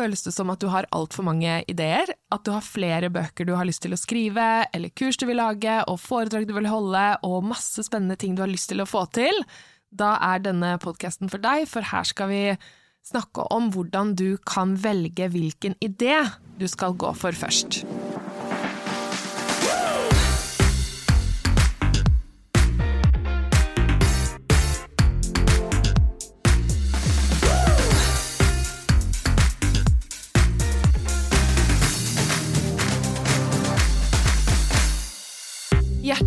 Føles det som at du har altfor mange ideer? At du har flere bøker du har lyst til å skrive, eller kurs du vil lage, og foredrag du vil holde, og masse spennende ting du har lyst til å få til? Da er denne podkasten for deg, for her skal vi snakke om hvordan du kan velge hvilken idé du skal gå for først.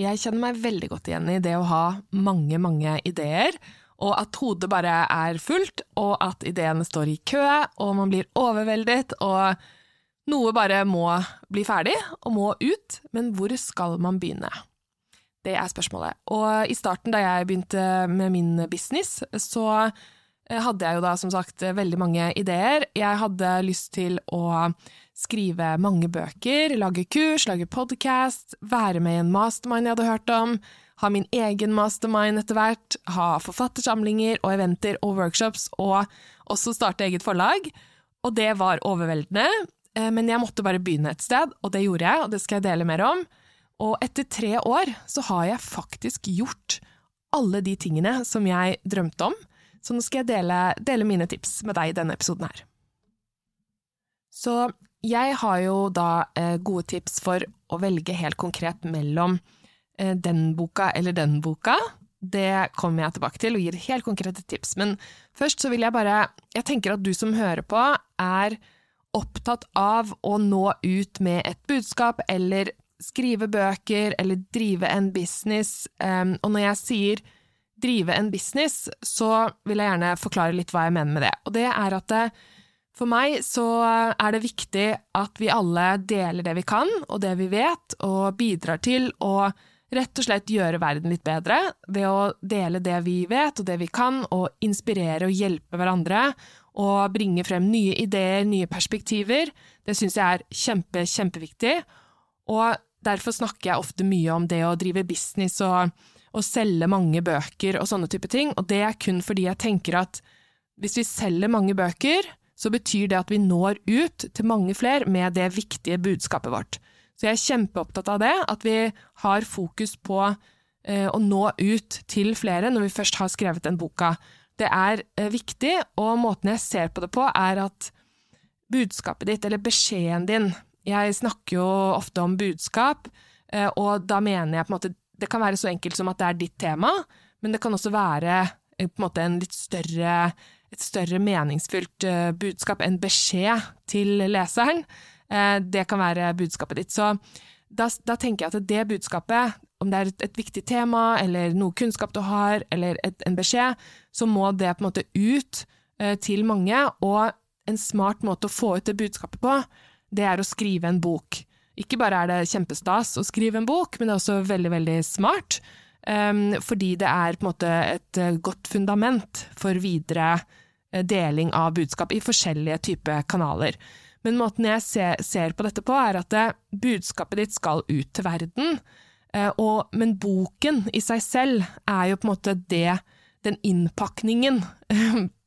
Jeg kjenner meg veldig godt igjen i det å ha mange, mange ideer, og at hodet bare er fullt, og at ideene står i kø, og man blir overveldet, og noe bare må bli ferdig, og må ut, men hvor skal man begynne? Det er spørsmålet. Og i starten, da jeg begynte med min business, så hadde jeg jo da som sagt veldig mange ideer. Jeg hadde lyst til å skrive mange bøker, lage kurs, lage podkast, være med i en mastermind jeg hadde hørt om, ha min egen mastermind etter hvert, ha forfattersamlinger og eventer og workshops, og også starte eget forlag. Og det var overveldende, eh, men jeg måtte bare begynne et sted, og det gjorde jeg, og det skal jeg dele mer om. Og etter tre år så har jeg faktisk gjort alle de tingene som jeg drømte om, så nå skal jeg dele, dele mine tips med deg i denne episoden her. Så jeg har jo da eh, gode tips for å velge helt konkret mellom eh, den boka eller den boka. Det kommer jeg tilbake til og gir helt konkrete tips. Men først så vil jeg bare Jeg tenker at du som hører på, er opptatt av å nå ut med et budskap eller skrive bøker eller drive en business. Um, og når jeg sier drive en business, så vil jeg gjerne forklare litt hva jeg mener med det. Og det er at det, for meg så er det viktig at vi alle deler det vi kan, og det vi vet, og bidrar til å rett og slett gjøre verden litt bedre ved å dele det vi vet og det vi kan, og inspirere og hjelpe hverandre, og bringe frem nye ideer, nye perspektiver. Det syns jeg er kjempe, kjempeviktig, og derfor snakker jeg ofte mye om det å drive business og, og selge mange bøker og sånne type ting, og det er kun fordi jeg tenker at hvis vi selger mange bøker, så betyr det at vi når ut til mange flere med det viktige budskapet vårt. Så jeg er kjempeopptatt av det, at vi har fokus på eh, å nå ut til flere når vi først har skrevet den boka. Det er eh, viktig, og måten jeg ser på det på, er at budskapet ditt, eller beskjeden din Jeg snakker jo ofte om budskap, eh, og da mener jeg på en måte Det kan være så enkelt som at det er ditt tema, men det kan også være eh, en måte en litt større et større meningsfylt uh, budskap, en beskjed til leseren. Uh, det kan være budskapet ditt. Så da, da, tenker jeg at det budskapet, om det er et, et, viktig tema, eller noe kunnskap du har, eller et, en beskjed, så må det på en måte ut til mange. Og en smart måte å få ut det budskapet på, det er å skrive en bok. Ikke bare er det kjempestas å skrive en bok, men det er også veldig, veldig smart. Um, fordi det er på en måte et godt fundament for videre Eh, deling av budskap i forskjellige typer kanaler. Men måten jeg ser, på dette på, er at budskapet ditt skal ut til verden. Eh, men boken i seg selv er jo på en måte det, den innpakningen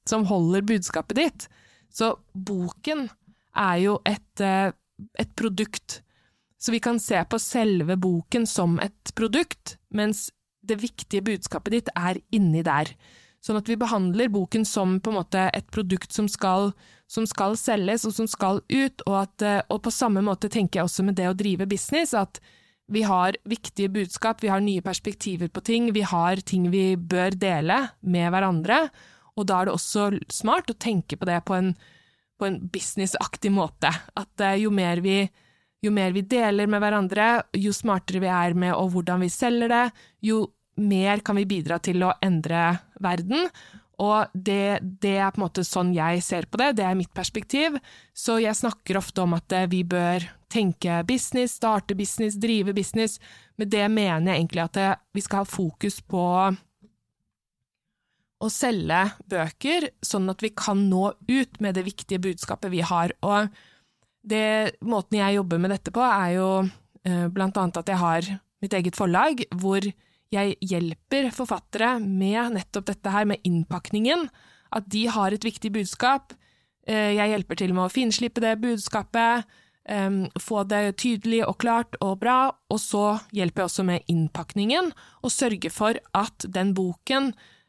som holder budskapet ditt. Så boken er jo et, eh, et produkt. Så vi kan se på selve boken som et produkt, mens det viktige budskapet ditt er inni der. Sånn at vi behandler boken som på en måte et produkt som skal, som skal selges, og som skal ut, og, at, eh, og, på samme måte tenker jeg også med det å drive business, at vi har viktige budskap, vi har nye perspektiver på ting, vi har ting vi bør dele med hverandre, og da er det også smart å tenke på det på en, på en businessaktig måte. At eh, jo mer vi jo mer vi deler med hverandre, jo smartere vi er med og hvordan vi selger det, jo mer kan vi bidra til å endre verden, Og det, det, er på en måte sånn jeg ser på det, det er mitt perspektiv. Så jeg snakker ofte om at eh, vi bør tenke business, starte business, drive business. Med det mener jeg egentlig at eh, vi skal ha fokus på å selge bøker, sånn at vi kan nå ut med det viktige budskapet vi har. Og det, måten jeg jobber med dette på, er jo eh, blant annet at jeg har mitt eget forlag, hvor jeg hjelper forfattere med nettopp dette her, med innpakningen. At de har et viktig budskap. Eh, jeg hjelper til med å finslippe det budskapet, få det tydelig og klart og bra, og så hjelper jeg også med innpakningen, og sørger for at den boken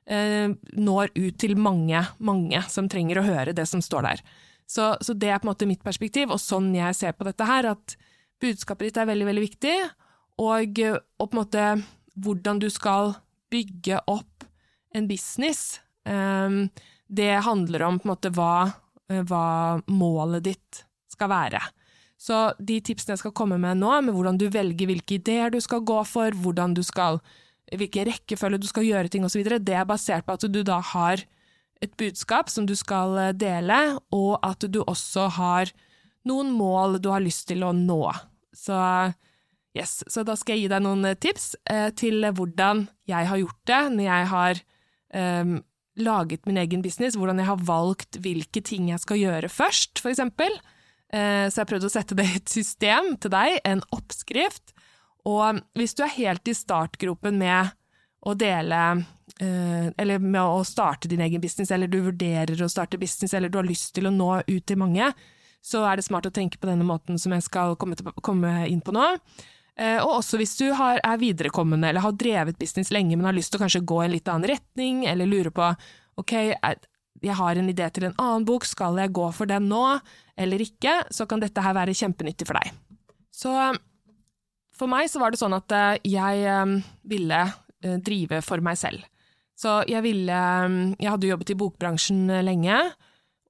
eh, når ut til mange, mange som trenger å høre det som står der. Så, så, det er på en måte mitt perspektiv, og sånn jeg ser på dette her, at budskapet ditt er veldig, veldig viktig, og, og på en måte hvordan du skal bygge opp en business. Um, det handler om på en måte hva, eh, hva, målet ditt skal være. Så de tipsene jeg skal komme med nå, med hvordan du velger hvilke ideer du skal gå for, hvordan du skal, hvilken rekkefølge du skal gjøre ting osv., det er basert på at du da har et budskap som du skal eh, dele, og at du også har noen mål du har lyst til å nå. Så Yes, så da skal jeg gi deg noen eh, tips eh, til hvordan jeg har gjort det når jeg har eh, laget min egen business, hvordan jeg har valgt hvilke ting jeg skal gjøre først, for eksempel. Så jeg har prøvd å sette det i et system til deg, en oppskrift. Og hvis du er helt i startgropen med å dele eller med å starte din egen business, eller du vurderer å starte business, eller du har lyst til å nå ut til mange, så er det smart å tenke på denne måten som jeg skal komme, til, komme inn på nå. Eh, og også hvis du har, er viderekommende eller har drevet business lenge, men har lyst til å kanskje gå i en litt annen retning, eller lurer på ok, jeg har en idé til en annen bok, skal jeg gå for den nå eller ikke, så kan dette her være kjempenyttig for deg. Så for meg så var det sånn at eh, jeg eh, ville drive for meg selv. Så jeg ville Jeg hadde jobbet i bokbransjen lenge,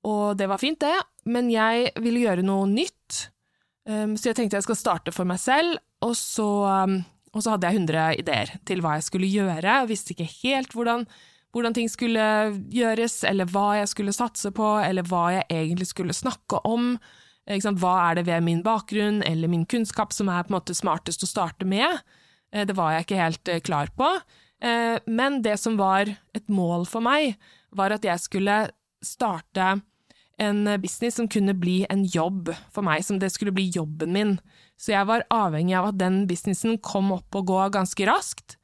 og det var fint, det, men jeg ville gjøre noe nytt. Så jeg tenkte jeg skal starte for meg selv, og så, um, og så, hadde jeg 100 ideer til hva jeg skulle gjøre, og visste ikke helt hvordan, hvordan ting skulle gjøres, eller hva jeg skulle satse på, eller hva jeg egentlig skulle snakke om. Hva er det ved min bakgrunn eller min kunnskap som er på en måte smartest å starte med? Eh, det var jeg ikke helt eh, klar på. Eh, men det som var et mål for meg, var at jeg skulle starte en business som kunne bli en jobb for meg, som det skulle bli jobben min. Så jeg var avhengig av at den businessen kom opp og gå ganske raskt.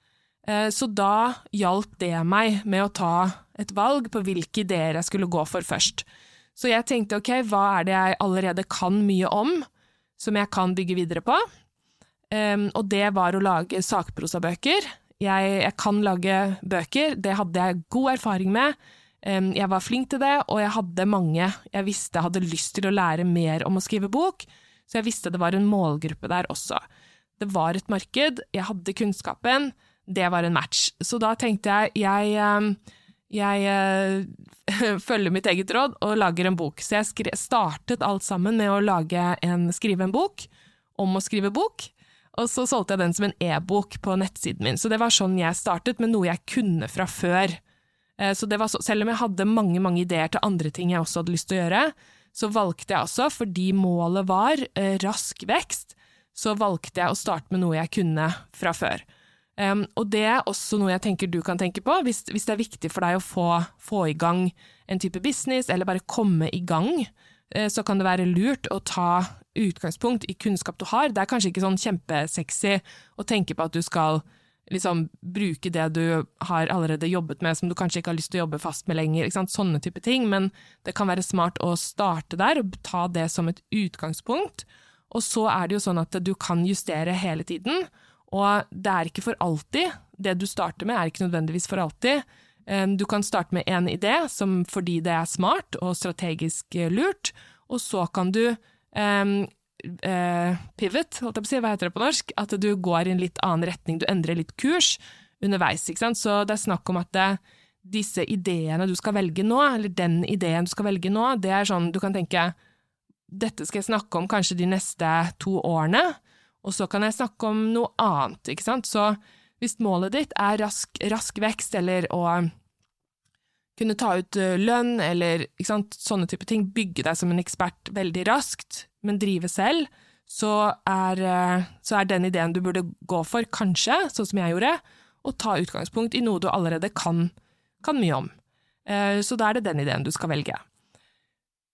Eh, så da hjalp det meg med å ta et valg på hvilke ideer jeg skulle gå for først. Så jeg tenkte ok, hva er det jeg allerede kan mye om, som jeg kan bygge videre på? Og det var å lage sakprosabøker. Jeg, jeg kan lage bøker, det hadde jeg god erfaring med. Jeg var flink til det, og jeg hadde mange jeg visste hadde lyst til å lære mer om å skrive bok, så jeg visste det var en målgruppe der også. Det var et marked, jeg hadde kunnskapen, det var en match. Så da tenkte jeg jeg, jeg, jeg eh, følger mitt eget råd og lager en bok. Så jeg startet alt sammen med å en, skrive en bok om å skrive bok. Og så solgte jeg den som en e-bok på nettsiden min. Så det var sånn jeg startet, med noe jeg kunne fra før. Eh, så, så selv om jeg hadde mange, mange ideer til andre ting jeg også hadde lyst til å gjøre, så valgte jeg også, fordi målet var eh, rask vekst, så valgte jeg å starte med noe jeg kunne fra før. Um, og det er også noe jeg tenker du kan tenke på, hvis, hvis det er viktig for deg å få, få, i gang en type business, eller bare komme i gang, uh, så kan det være lurt å ta utgangspunkt i kunnskap du har. Det er kanskje ikke sånn kjempesexy å tenke på at du skal liksom bruke det du har allerede jobbet med, som du kanskje ikke har lyst til å jobbe fast med lenger, sånne type ting, men det kan være smart å starte der og ta det som et utgangspunkt. Og så er det jo sånn at du kan justere hele tiden, og det er ikke for alltid. Det du starter med er ikke nødvendigvis for alltid. Du kan starte med én idé som fordi det er smart og strategisk lurt, og så kan du um, uh, pivot, holdt jeg på å si, hva heter det på norsk? At du går i en litt annen retning, du endrer litt kurs underveis. ikke sant? Så det er snakk om at det, disse ideene du skal velge nå, eller den ideen du skal velge nå, det er sånn du kan tenke dette skal jeg snakke om kanskje de neste to årene, og så kan jeg snakke om noe annet, ikke sant. Så hvis målet ditt er rask, rask vekst eller å kunne ta ut eh, lønn eller sant, sånne type ting, bygge deg som en ekspert veldig raskt, men drive selv, så er, eh, så er den ideen du burde gå for, kanskje, sånn som jeg gjorde, å ta utgangspunkt i noe du allerede kan, kan mye om. Eh, så da er det den ideen du skal velge.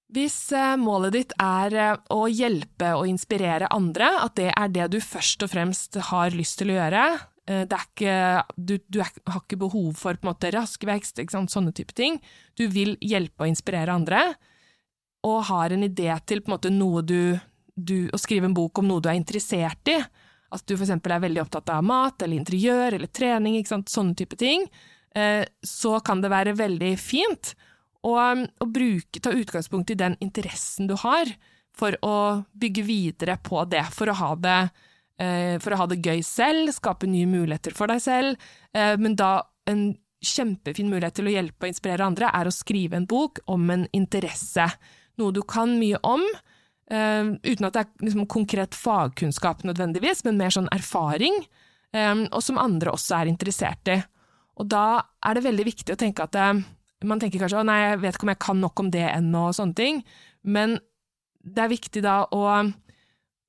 Hvis målet ditt er å hjelpe og inspirere andre, at det er det du først og fremst har lyst til å gjøre, ikke, du, du, har ikke behov for måte rask vekst, sånne type ting. Du vil hjelpe og inspirere andre, og har en idé til en måte noe du, du Å skrive en bok om noe du er interessert i. At du f.eks. er veldig opptatt av mat eller interiør eller trening, sånne type ting. Eh, så kan det være veldig fint å, å bruke, ta utgangspunkt i den interessen du har, for å bygge videre på det, for å ha det Eh, for å ha det gøy selv, skape nye muligheter for deg selv, eh, men da en kjempefin mulighet til å hjelpe og inspirere andre er å skrive en bok om en interesse, noe du kan mye om, eh, uten at det er liksom konkret fagkunnskap nødvendigvis, men mer sånn erfaring, og som andre også er interessert i. Og da er det veldig viktig å tenke at man tenker kanskje å nei, jeg vet ikke om jeg kan nok om det ennå, og sånne ting, men det er viktig da å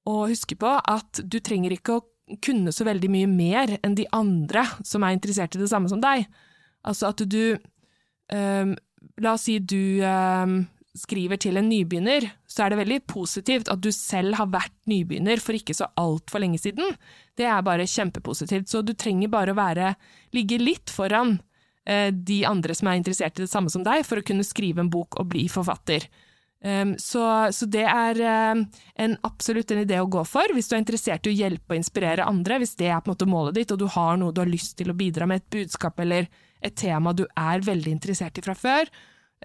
og huske på at du trenger ikke å kunne så veldig mye mer enn de andre som er interessert i det samme som deg. Altså at du um, La oss si du um, skriver til en nybegynner, så er det veldig positivt at du selv har vært nybegynner for ikke så altfor lenge siden. Det er bare kjempepositivt, så du trenger bare å være, ligge litt foran uh, de andre som er interessert i det samme som deg, for å kunne skrive en bok og bli forfatter. Um, så, så, det er um, en, absolutt en idé å gå for hvis du er interessert i å hjelpe og inspirere andre, hvis det er på en måte målet ditt, og du har noe du har lyst til å bidra med, et budskap eller et tema du er veldig interessert i fra før,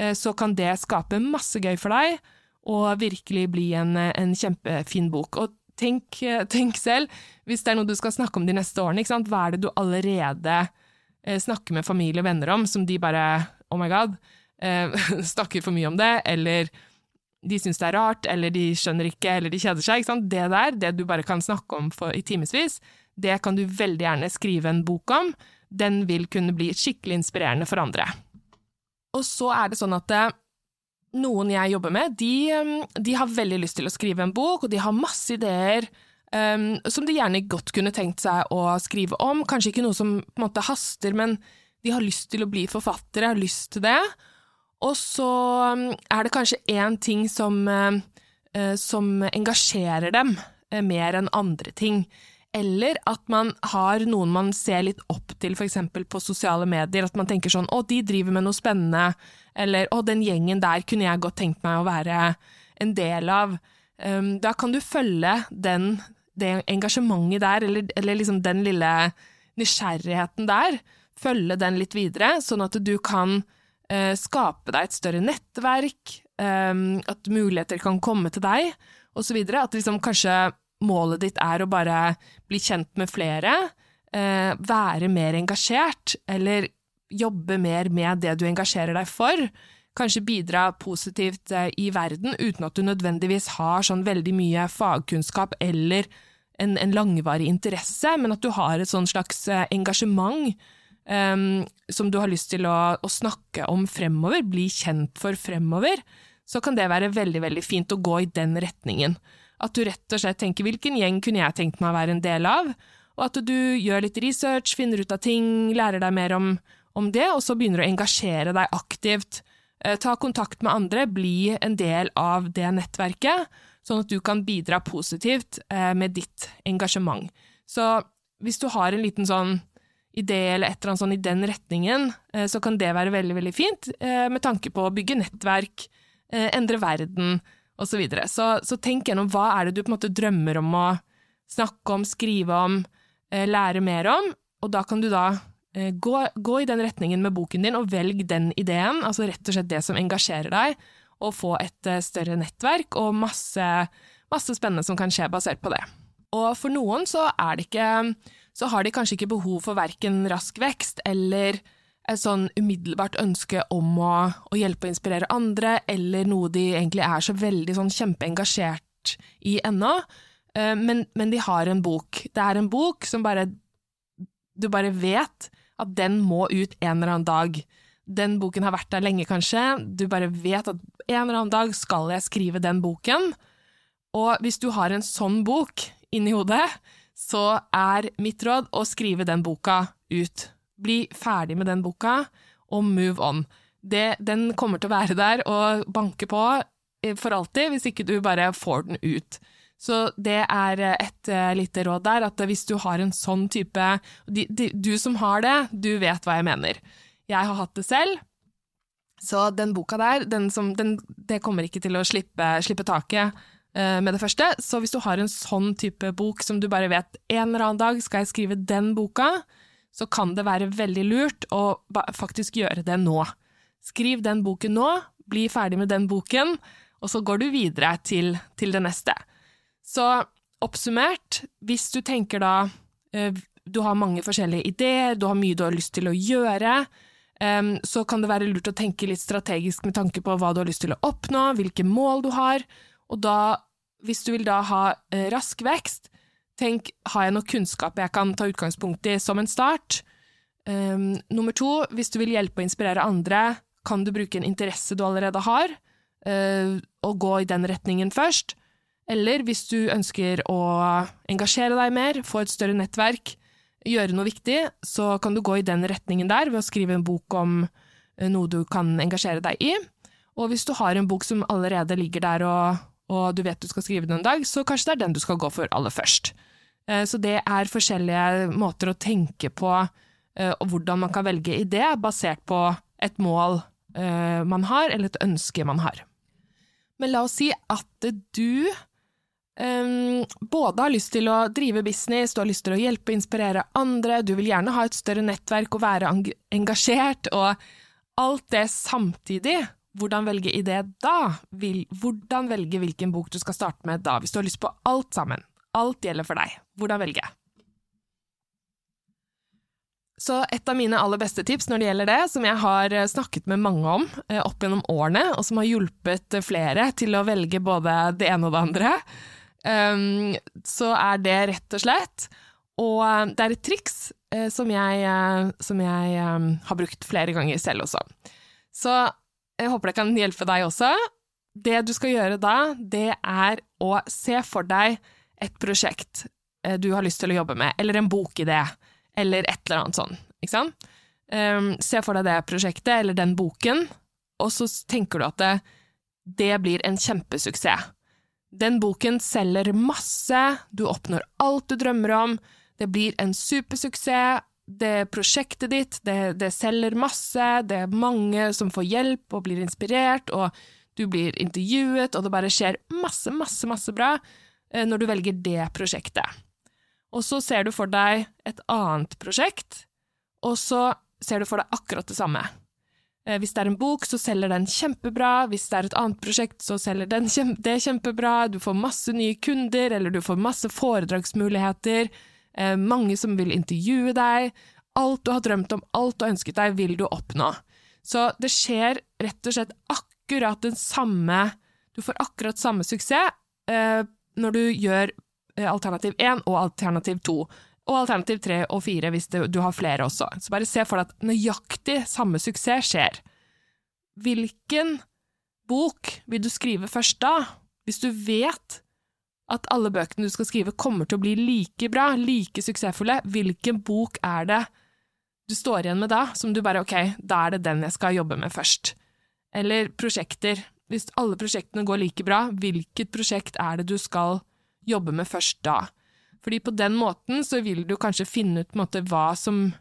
uh, så kan det skape masse gøy for deg, og virkelig bli en, en kjempefin bok. Og tenk, tenk, selv, hvis det er noe du skal snakke om de neste årene, hva er det du allerede uh, snakker med familie og venner om, som de bare oh my god, uh, snakker for mye om det, eller de syns det er rart, eller de skjønner ikke, eller de kjeder seg. Det der, det du bare kan snakke om for, i timevis, det kan du veldig gjerne skrive en bok om. Den vil kunne bli skikkelig inspirerende for andre. Og så er det sånn at eh, noen jeg jobber med, de, eh, de, har veldig lyst til å skrive en bok, og de har masse ideer um, som de gjerne godt kunne tenkt seg å skrive om. Kanskje ikke noe som på en måte haster, men de har lyst til å bli forfattere, har lyst til det. Og så um, er det kanskje én ting som, uh, uh, som engasjerer dem uh, mer enn andre ting. Eller at man har noen man ser litt opp til, f.eks. på sosiale medier. At man tenker sånn 'Å, de driver med noe spennende', eller 'Å, den gjengen der kunne jeg godt tenkt meg å være en del av'. Um, da kan du følge den, det engasjementet der, eller, eller liksom den lille nysgjerrigheten der. Følge den litt videre, sånn at du kan Eh, skape deg et større nettverk, eh, at muligheter kan komme til deg, osv. At liksom kanskje målet ditt er å bare bli kjent med flere, eh, være mer engasjert, eller jobbe mer med det du engasjerer deg for. Kanskje bidra positivt i verden uten at du nødvendigvis har sånn veldig mye fagkunnskap eller en, en langvarig interesse, men at du har et sånn slags engasjement um, som du har lyst til å, å, snakke om fremover, bli kjent for fremover, så kan det være veldig, veldig fint å gå i den retningen. At du rett og slett tenker hvilken gjeng kunne jeg tenkt meg å være en del av, og at du gjør litt research, finner ut av ting, lærer deg mer om, om det, og så begynner du å engasjere deg aktivt. Eh, ta kontakt med andre, bli en del av det nettverket, sånn at du kan bidra positivt eh, med ditt engasjement. Så hvis du har en liten sånn idé eller et eller annet sånn i den retningen, eh, så kan det være veldig, veldig fint, eh, med tanke på å bygge nettverk, eh, endre verden, osv. Så, videre. så Så tenk gjennom hva er det du på en måte drømmer om å snakke om, skrive om, lære mer om, og da kan du da gå, gå i den retningen med boken din, og velg den ideen, altså rett og slett det som engasjerer deg, og få et større nettverk og masse, masse spennende som kan skje basert på det. Og for noen så er det ikke så har de kanskje ikke behov for verken rask vekst eller et sånn umiddelbart ønske om å, å, hjelpe og inspirere andre, eller noe de egentlig er så veldig sånn kjempeengasjert i ennå, eh, men, men, de har en bok. Det er en bok som bare Du bare vet at den må ut en eller annen dag. Den boken har vært der lenge, kanskje. Du bare vet at en eller annen dag skal jeg skrive den boken. Og hvis du har en sånn bok inni hodet, så er mitt råd å skrive den boka ut. Bli ferdig med den boka, og move on. Det, den kommer til å være der og banke på for alltid, hvis ikke du bare får den ut. Så det er et uh, lite råd der, at hvis du har en sånn type Du som har det, du vet hva jeg mener. Jeg har hatt det selv, så den boka der, den som, den, det kommer ikke til å slippe, slippe taket med det første. Så hvis du har en sånn type bok som du bare vet en eller annen dag skal jeg skrive den boka, så kan det være veldig lurt å faktisk gjøre det nå. Skriv den boken nå, bli ferdig med den boken, og så går du videre til, til det neste. Så oppsummert, hvis du tenker da eh, du har mange forskjellige ideer, du har mye du har lyst til å gjøre, eh, så kan det være lurt å tenke litt strategisk med tanke på hva du har lyst til å oppnå, hvilke mål du har, og da, hvis du vil da ha eh, rask vekst, tenk har jeg noe kunnskap jeg kan ta utgangspunkt i som en start? Um, nummer to, hvis du vil hjelpe og inspirere andre, kan du bruke en interesse du allerede har, uh, og gå i den retningen først. Eller hvis du ønsker å engasjere deg mer, få et større nettverk, gjøre noe viktig, så kan du gå i den retningen der ved å skrive en bok om eh, noe du kan engasjere deg i. Og hvis du har en bok som allerede ligger der og, og du vet du skal skrive den en dag, så kanskje det er den du skal gå for aller først. Eh, så det er forskjellige måter å tenke på eh, og hvordan man kan velge idé basert på et mål man har, eller et ønske man har. Men la oss si at du Um, både har lyst til å drive business, du har lyst til å hjelpe og inspirere andre, du vil gjerne ha et større nettverk og være engasjert, og alt det samtidig. Hvordan velge idé da? Vil, hvordan velge hvilken bok du skal starte med da, hvis du har lyst på alt sammen? Alt gjelder for deg. Hvordan velge? Så et av mine aller beste tips når det gjelder det, som jeg har snakket med mange om eh, opp gjennom årene, og som har hjulpet flere til å velge både det ene og det andre, um, så er det rett og slett Og eh, det er et triks som jeg, som jeg um, har brukt flere ganger selv også. Så jeg håper det kan hjelpe deg også. Det du skal gjøre da, det er å se for deg et prosjekt uh, du har lyst til å jobbe med, eller en bokidé, eller et eller annet sånn. Ikke sant? Um, se for deg det prosjektet, eller den boken, og så tenker du at det, det blir en kjempesuksess. Den boken selger masse, du oppnår alt du drømmer om, det blir en supersuksess, det prosjektet ditt, det, det, selger masse, det er mange som får hjelp og blir inspirert, og du blir intervjuet, og det bare skjer masse, masse, masse bra eh, når du velger det prosjektet. Og så ser du for deg et annet prosjekt, og så ser du for deg akkurat det samme. Eh, hvis det er en bok, så selger den kjempebra, hvis det er et annet prosjekt, så selger den kjempe, det kjempebra, du får masse nye kunder, eller du får masse foredragsmuligheter, mange som vil intervjue deg, alt du har drømt om, alt du har ønsket deg, vil du oppnå. Så det skjer rett og slett akkurat den samme Du får akkurat samme suksess eh, når du gjør eh, alternativ 1 og alternativ 2 og alternativ tre og fire hvis du har flere også. Så bare se for deg at nøyaktig samme suksess skjer. Hvilken bok vil du skrive først da, hvis du vet at alle bøkene du skal skrive kommer til å bli like bra, like suksessfulle, hvilken bok er det du står igjen med da, som du bare ok, da er det den jeg skal jobbe med først? Eller prosjekter. Hvis alle prosjektene går like bra, hvilket prosjekt er det du skal jobbe med først da? Fordi på den måten så vil du kanskje finne ut måte, hva, som,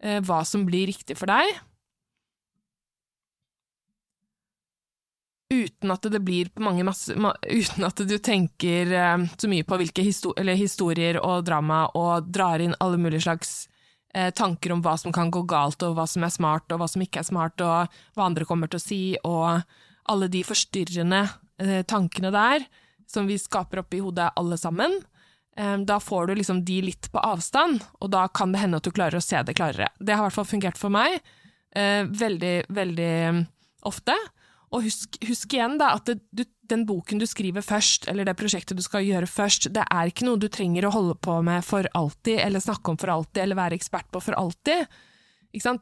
eh, hva som blir riktig for deg, uten at det blir mange masse Uten at du tenker eh, så mye på hvilke histori historier og drama og drar inn alle mulige slags eh, tanker om hva som kan gå galt, og hva som er smart, og hva som ikke er smart, og hva andre kommer til å si, og alle de forstyrrende eh, tankene der som vi skaper oppi hodet alle sammen. Da får du liksom de litt på avstand, og da kan det hende at du klarer å se det klarere. Det har i hvert fall fungert for meg veldig, veldig mm, ofte. Og husk, husk igjen da, at det, du, den boken du skriver først, eller det prosjektet du skal gjøre først, det er ikke noe du trenger å holde på med for alltid, eller snakke om for alltid, eller være ekspert på for alltid.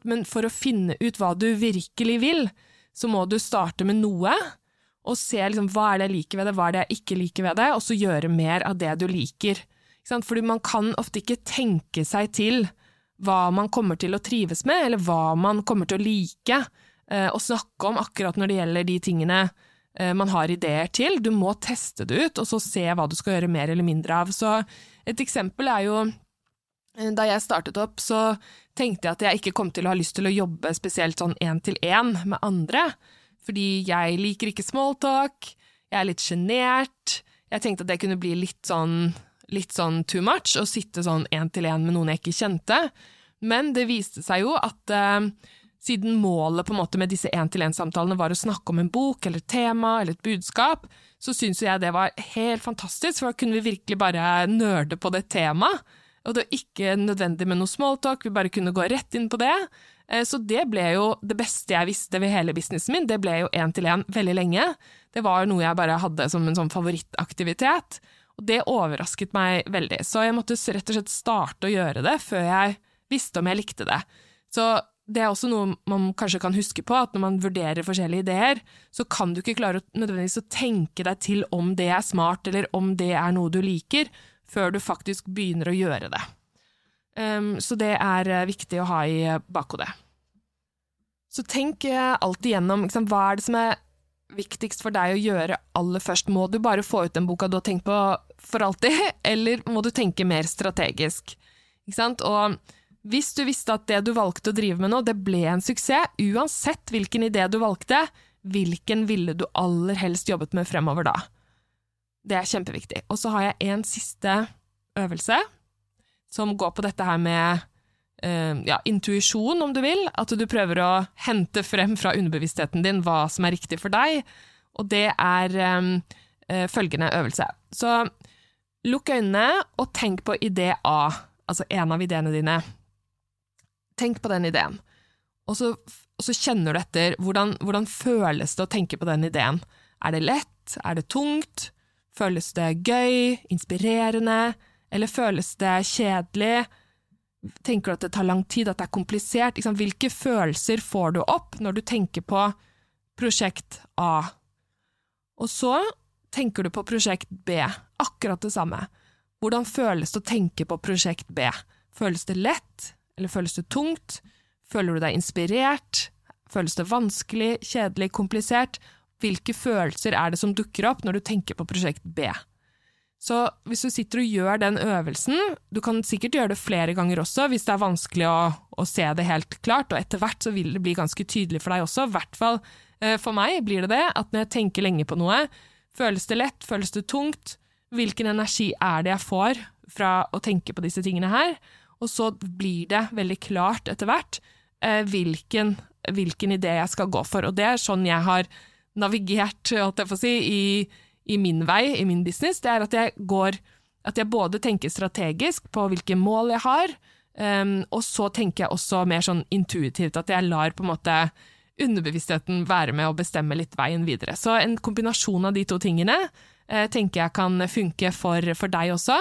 Men for å finne ut hva du virkelig vil, så må du starte med noe, og se liksom, hva er det jeg liker ved det, hva er det jeg ikke liker ved det, og så gjøre mer av det du liker. Fordi man kan ofte ikke tenke seg til hva man kommer til å trives med, eller hva man kommer til å like, eh, og snakke om akkurat når det gjelder de tingene eh, man har ideer til. Du må teste det ut, og så se hva du skal gjøre mer eller mindre av. Så et eksempel er jo eh, da jeg startet opp, så tenkte jeg at jeg ikke kom til å ha lyst til å jobbe spesielt sånn én til én med andre, fordi jeg liker ikke smalltalk, jeg er litt sjenert, jeg tenkte at det kunne bli litt sånn litt sånn too much å sitte sånn én til én med noen jeg ikke kjente. Men det viste seg jo at siden målet på en måte med disse én-til-én-samtalene var å snakke om en bok eller et tema eller et budskap, så syns jeg det var helt fantastisk, for da kunne vi virkelig bare nerde på det temaet. Og det var ikke nødvendig med noe smalltalk, vi bare kunne gå rett inn på det. Eh, så det ble jo det beste jeg visste ved hele businessen min, det ble jo én-til-én veldig lenge. Det var noe jeg bare hadde som en sånn favorittaktivitet. Og det overrasket meg veldig, så jeg måtte rett og slett starte å gjøre det før jeg visste om jeg likte det. Så det er også noe man kanskje kan huske på, at når man vurderer forskjellige ideer, så kan du ikke klare nødvendigvis å tenke deg til om det er smart, eller om det er noe du liker, før du faktisk begynner å gjøre det. Um, så det er eh, viktig å ha i bakhodet. Så tenk eh, alltid gjennom hva er det som er viktigst for deg å gjøre aller først? Må du bare få ut den boka du har tenkt på for alltid, eller må du tenke mer strategisk? Ikke sant? Og hvis du visste at det du valgte å drive med nå, det ble en suksess, uansett hvilken idé du valgte, hvilken ville du aller helst jobbet med fremover da? Det er kjempeviktig. Og så har jeg en siste øvelse, som går på dette her med uh, ja, intuisjon, om du vil. At du prøver å hente frem fra underbevisstheten din hva som er riktig for deg. Og det er um, uh, følgende øvelse. Så Lukk øynene og tenk på idé A, altså en av ideene dine. Tenk på den ideen, og så, og så kjenner du etter hvordan, hvordan føles det å tenke på den ideen. Er det lett? Er det tungt? Føles det gøy? Inspirerende? Eller føles det kjedelig? Tenker du at det tar lang tid, at det er komplisert? Hvilke følelser får du opp når du tenker på prosjekt A? Og så tenker du på prosjekt B? Akkurat det samme. Hvordan føles det å tenke på prosjekt B? Føles det lett, eller føles det tungt? Føler du deg inspirert? Føles det vanskelig, kjedelig, komplisert? Hvilke følelser er det som dukker opp når du tenker på prosjekt B? Så hvis du sitter og gjør den øvelsen, du kan sikkert gjøre det flere ganger også hvis det er vanskelig å, å se det helt klart, og etter hvert så vil det bli ganske tydelig for deg også, i hvert fall eh, for meg blir det det, at når jeg tenker lenge på noe, Føles det lett? Føles det tungt? Hvilken energi er det jeg får fra å tenke på disse tingene her? Og så blir det veldig klart etter hvert eh, hvilken, hvilken, idé jeg skal gå for. Og det er sånn jeg har navigert, jeg si, i, i min vei, i min business. Det er at jeg går At jeg både tenker strategisk på hvilke mål jeg har, um, og så tenker jeg også mer sånn intuitivt, at jeg lar på en måte underbevisstheten være med å bestemme litt veien videre. Så en kombinasjon av de to tingene eh, tenker jeg kan funke for, for deg også,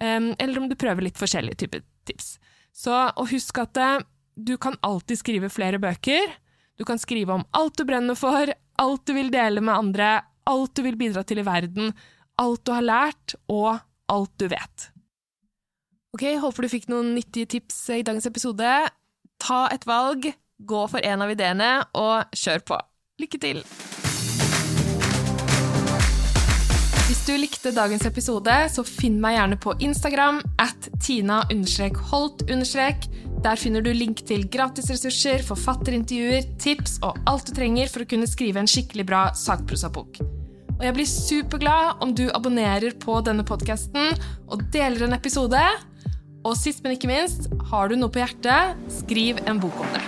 Um, eller om du prøver litt forskjellige typer tips. Så og husk at eh, du kan alltid skrive flere bøker. Du kan skrive om alt du brenner for, alt du vil dele med andre, alt du vil bidra til i verden, alt du har lært, og alt du vet. Ok, håper du fikk noen nyttige tips i dagens episode. Ta et valg, Gå for en av ideene, og kjør på. Lykke til! Du likte dagens episode, så finn meg gjerne på Instagram at tina-holt. Der finner du link til gratisressurser, forfatterintervjuer, tips og alt du trenger for å kunne skrive en skikkelig bra sakprosabok. Og jeg blir superglad om du abonnerer på denne podkasten og deler en episode. Og sist, men ikke minst, har du noe på hjertet, skriv en bok om det.